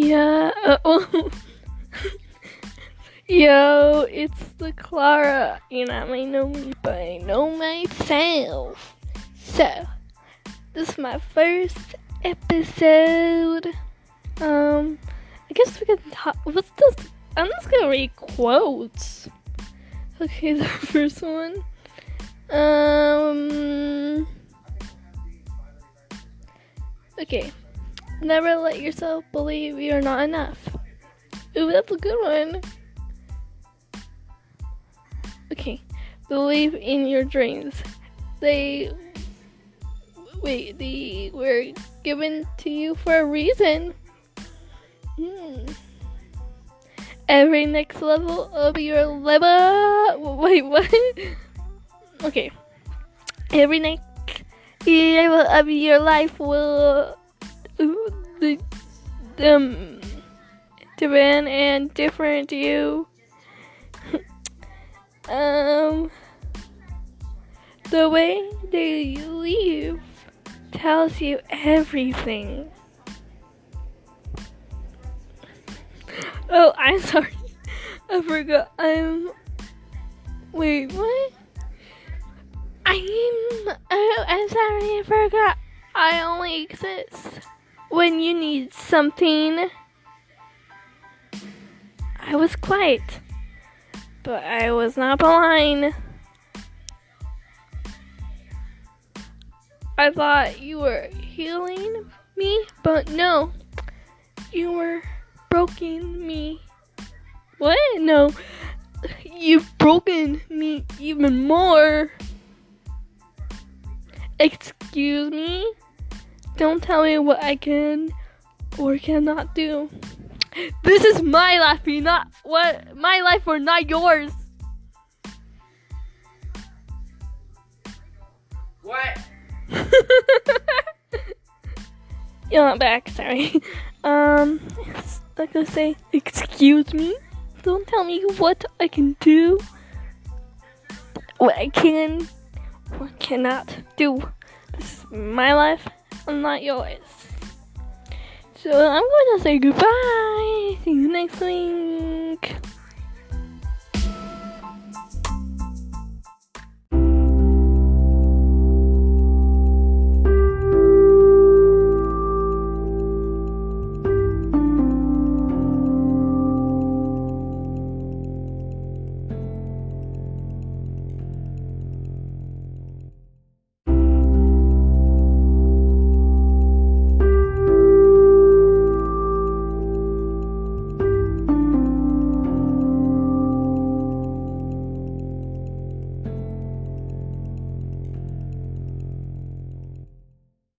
Yeah. Uh. Yo, it's the Clara. and I may know me, but I know myself. So, this is my first episode. Um, I guess we can talk. What's this? I'm just gonna read quotes. Okay, the first one. Um. Okay. Never let yourself believe you're not enough. Ooh, that's a good one. Okay. Believe in your dreams. They wait, they were given to you for a reason. Hmm. Every next level of your level. Wait, what? okay. Every next level of your life will the um different and different you. um, the way you leave tells you everything. Oh, I'm sorry. I forgot. I'm. Wait, what? I'm. Oh, I'm sorry. I forgot. I only exist when you need something. I was quiet, but I was not blind. I thought you were healing me, but no, you were broken me. What? No, you've broken me even more. Excuse me? Don't tell me what I can or cannot do. This is my life, not what my life or not yours. What? You're not back, sorry. Um, like I say, excuse me. Don't tell me what I can do, what I can, what cannot do. This is my life, and not yours. So I'm going to say goodbye. See you next week.